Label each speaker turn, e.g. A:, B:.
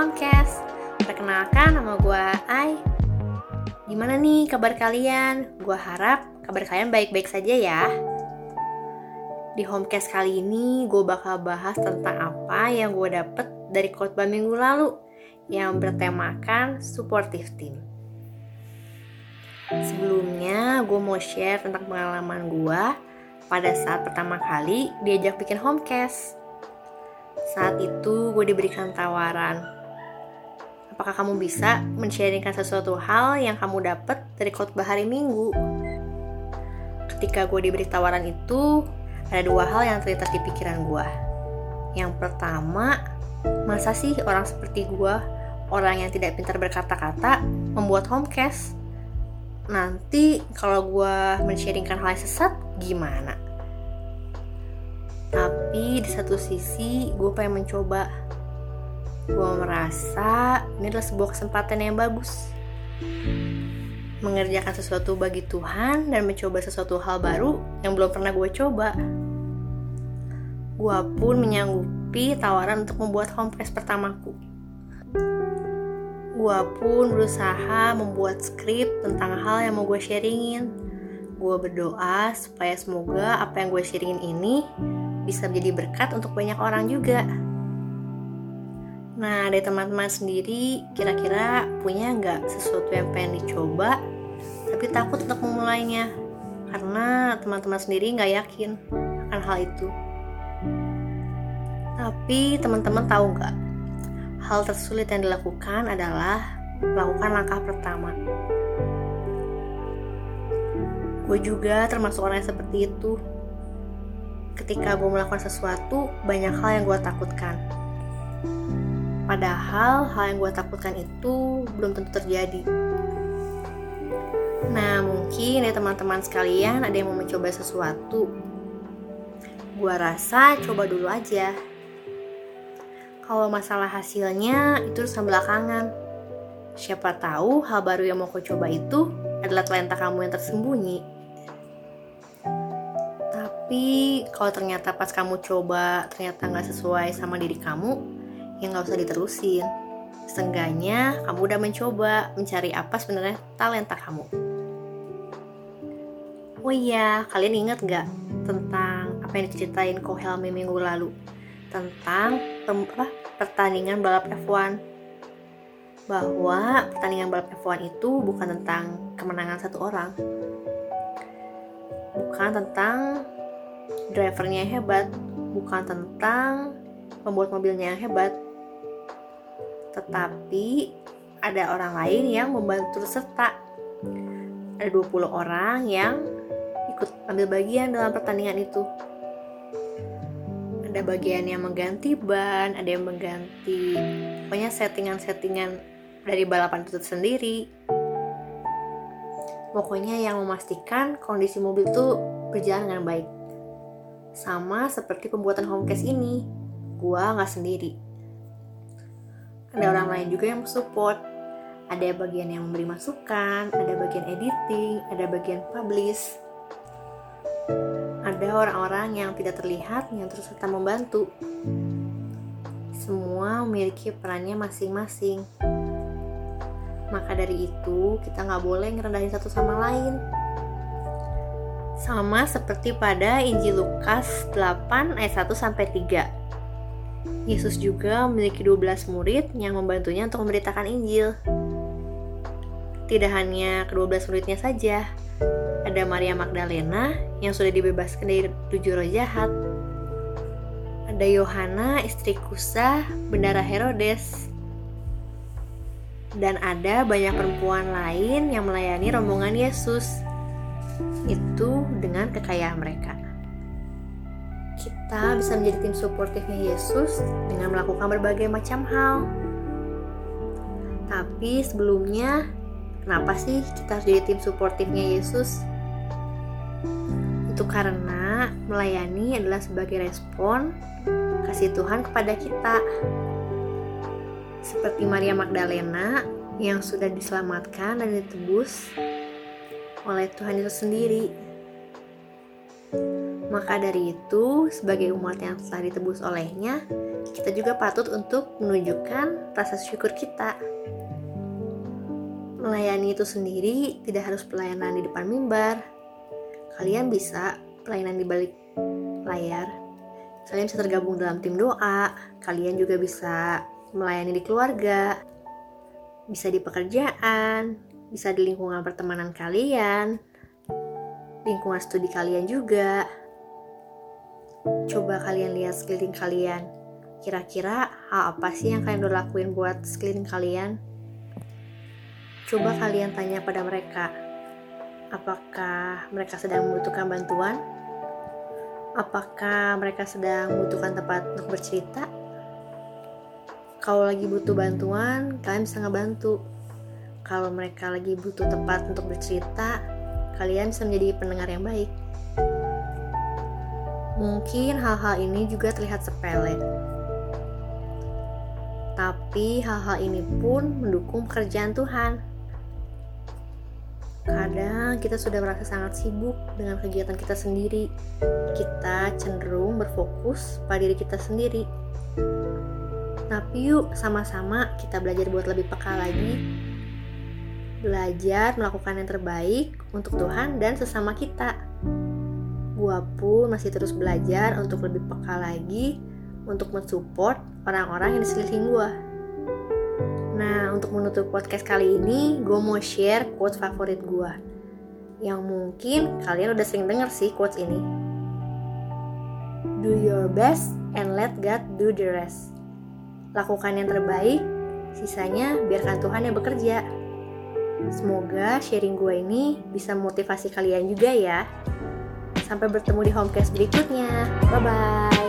A: Homecast. Perkenalkan nama gue Ai. Gimana nih kabar kalian? Gue harap kabar kalian baik-baik saja ya. Di Homecast kali ini gue bakal bahas tentang apa yang gue dapet dari khotbah minggu lalu yang bertemakan supportive team. Sebelumnya gue mau share tentang pengalaman gue pada saat pertama kali diajak bikin homecast. Saat itu gue diberikan tawaran apakah kamu bisa men-sharingkan sesuatu hal yang kamu dapat dari khotbah hari Minggu? Ketika gue diberi tawaran itu, ada dua hal yang terlintas di pikiran gue. Yang pertama, masa sih orang seperti gue, orang yang tidak pintar berkata-kata, membuat homecast? Nanti kalau gue men-sharingkan hal yang sesat, gimana? Tapi di satu sisi, gue pengen mencoba gue merasa ini adalah sebuah kesempatan yang bagus mengerjakan sesuatu bagi Tuhan dan mencoba sesuatu hal baru yang belum pernah gue coba. Gue pun menyanggupi tawaran untuk membuat homepage pertamaku. Gue pun berusaha membuat skrip tentang hal yang mau gue sharingin. Gue berdoa supaya semoga apa yang gue sharingin ini bisa menjadi berkat untuk banyak orang juga. Nah, dari teman-teman sendiri, kira-kira punya nggak sesuatu yang pengen dicoba, tapi takut untuk memulainya? Karena teman-teman sendiri nggak yakin akan hal itu. Tapi teman-teman tahu nggak? Hal tersulit yang dilakukan adalah melakukan langkah pertama. Gue juga termasuk orang yang seperti itu. Ketika gue melakukan sesuatu, banyak hal yang gue takutkan Padahal hal yang gue takutkan itu belum tentu terjadi. Nah, mungkin ya teman-teman sekalian ada yang mau mencoba sesuatu. Gue rasa coba dulu aja. Kalau masalah hasilnya itu urusan belakangan. Siapa tahu hal baru yang mau kau coba itu adalah talenta kamu yang tersembunyi. Tapi kalau ternyata pas kamu coba ternyata nggak sesuai sama diri kamu, ya nggak usah diterusin. Seenggaknya kamu udah mencoba mencari apa sebenarnya talenta kamu. Oh iya, kalian ingat gak tentang apa yang diceritain Ko Helmi minggu lalu? Tentang apa, pertandingan balap F1 bahwa pertandingan balap F1 itu bukan tentang kemenangan satu orang bukan tentang drivernya yang hebat bukan tentang pembuat mobilnya yang hebat tetapi ada orang lain yang membantu serta. Ada 20 orang yang ikut ambil bagian dalam pertandingan itu. Ada bagian yang mengganti ban, ada yang mengganti pokoknya settingan-settingan dari balapan itu sendiri. Pokoknya yang memastikan kondisi mobil itu berjalan dengan baik. Sama seperti pembuatan homecast ini, gua nggak sendiri ada orang lain juga yang support. Ada bagian yang memberi masukan ada bagian editing ada bagian publish. Ada orang-orang yang tidak terlihat yang terus serta membantu. Semua memiliki perannya masing-masing. Maka dari itu kita nggak boleh ngerendahin satu sama lain. Sama seperti pada Injil Lukas 8 ayat 1 sampai 3 Yesus juga memiliki 12 murid yang membantunya untuk memberitakan Injil. Tidak hanya kedua belas muridnya saja, ada Maria Magdalena yang sudah dibebaskan dari tujuh roh jahat. Ada Yohana, istri Kusa, bendara Herodes. Dan ada banyak perempuan lain yang melayani rombongan Yesus. Itu dengan kekayaan mereka kita bisa menjadi tim suportifnya Yesus dengan melakukan berbagai macam hal. Tapi sebelumnya, kenapa sih kita harus jadi tim suportifnya Yesus? Itu karena melayani adalah sebagai respon kasih Tuhan kepada kita. Seperti Maria Magdalena yang sudah diselamatkan dan ditebus oleh Tuhan itu sendiri Maka dari itu, sebagai umat yang telah ditebus olehnya, kita juga patut untuk menunjukkan rasa syukur kita. Melayani itu sendiri tidak harus pelayanan di depan mimbar. Kalian bisa pelayanan di balik layar. Kalian bisa tergabung dalam tim doa. Kalian juga bisa melayani di keluarga, bisa di pekerjaan, bisa di lingkungan pertemanan kalian, lingkungan studi kalian juga. Coba kalian lihat sekeliling kalian. Kira-kira hal apa sih yang kalian udah lakuin buat sekeliling kalian? Coba kalian tanya pada mereka, apakah mereka sedang membutuhkan bantuan? Apakah mereka sedang membutuhkan tempat untuk bercerita? Kalau lagi butuh bantuan, kalian bisa ngebantu. Kalau mereka lagi butuh tempat untuk bercerita, kalian bisa menjadi pendengar yang baik. Mungkin hal-hal ini juga terlihat sepele. Tapi hal-hal ini pun mendukung pekerjaan Tuhan. Kadang kita sudah merasa sangat sibuk dengan kegiatan kita sendiri. Kita cenderung berfokus pada diri kita sendiri tapi yuk sama-sama kita belajar buat lebih peka lagi. Belajar melakukan yang terbaik untuk Tuhan dan sesama kita. Gua pun masih terus belajar untuk lebih peka lagi untuk mensupport orang-orang yang di sekeliling gua. Nah, untuk menutup podcast kali ini, gue mau share quotes favorit gue. Yang mungkin kalian udah sering denger sih quotes ini. Do your best and let God do the rest lakukan yang terbaik, sisanya biarkan Tuhan yang bekerja. Semoga sharing gue ini bisa memotivasi kalian juga ya. Sampai bertemu di homecast berikutnya. Bye-bye.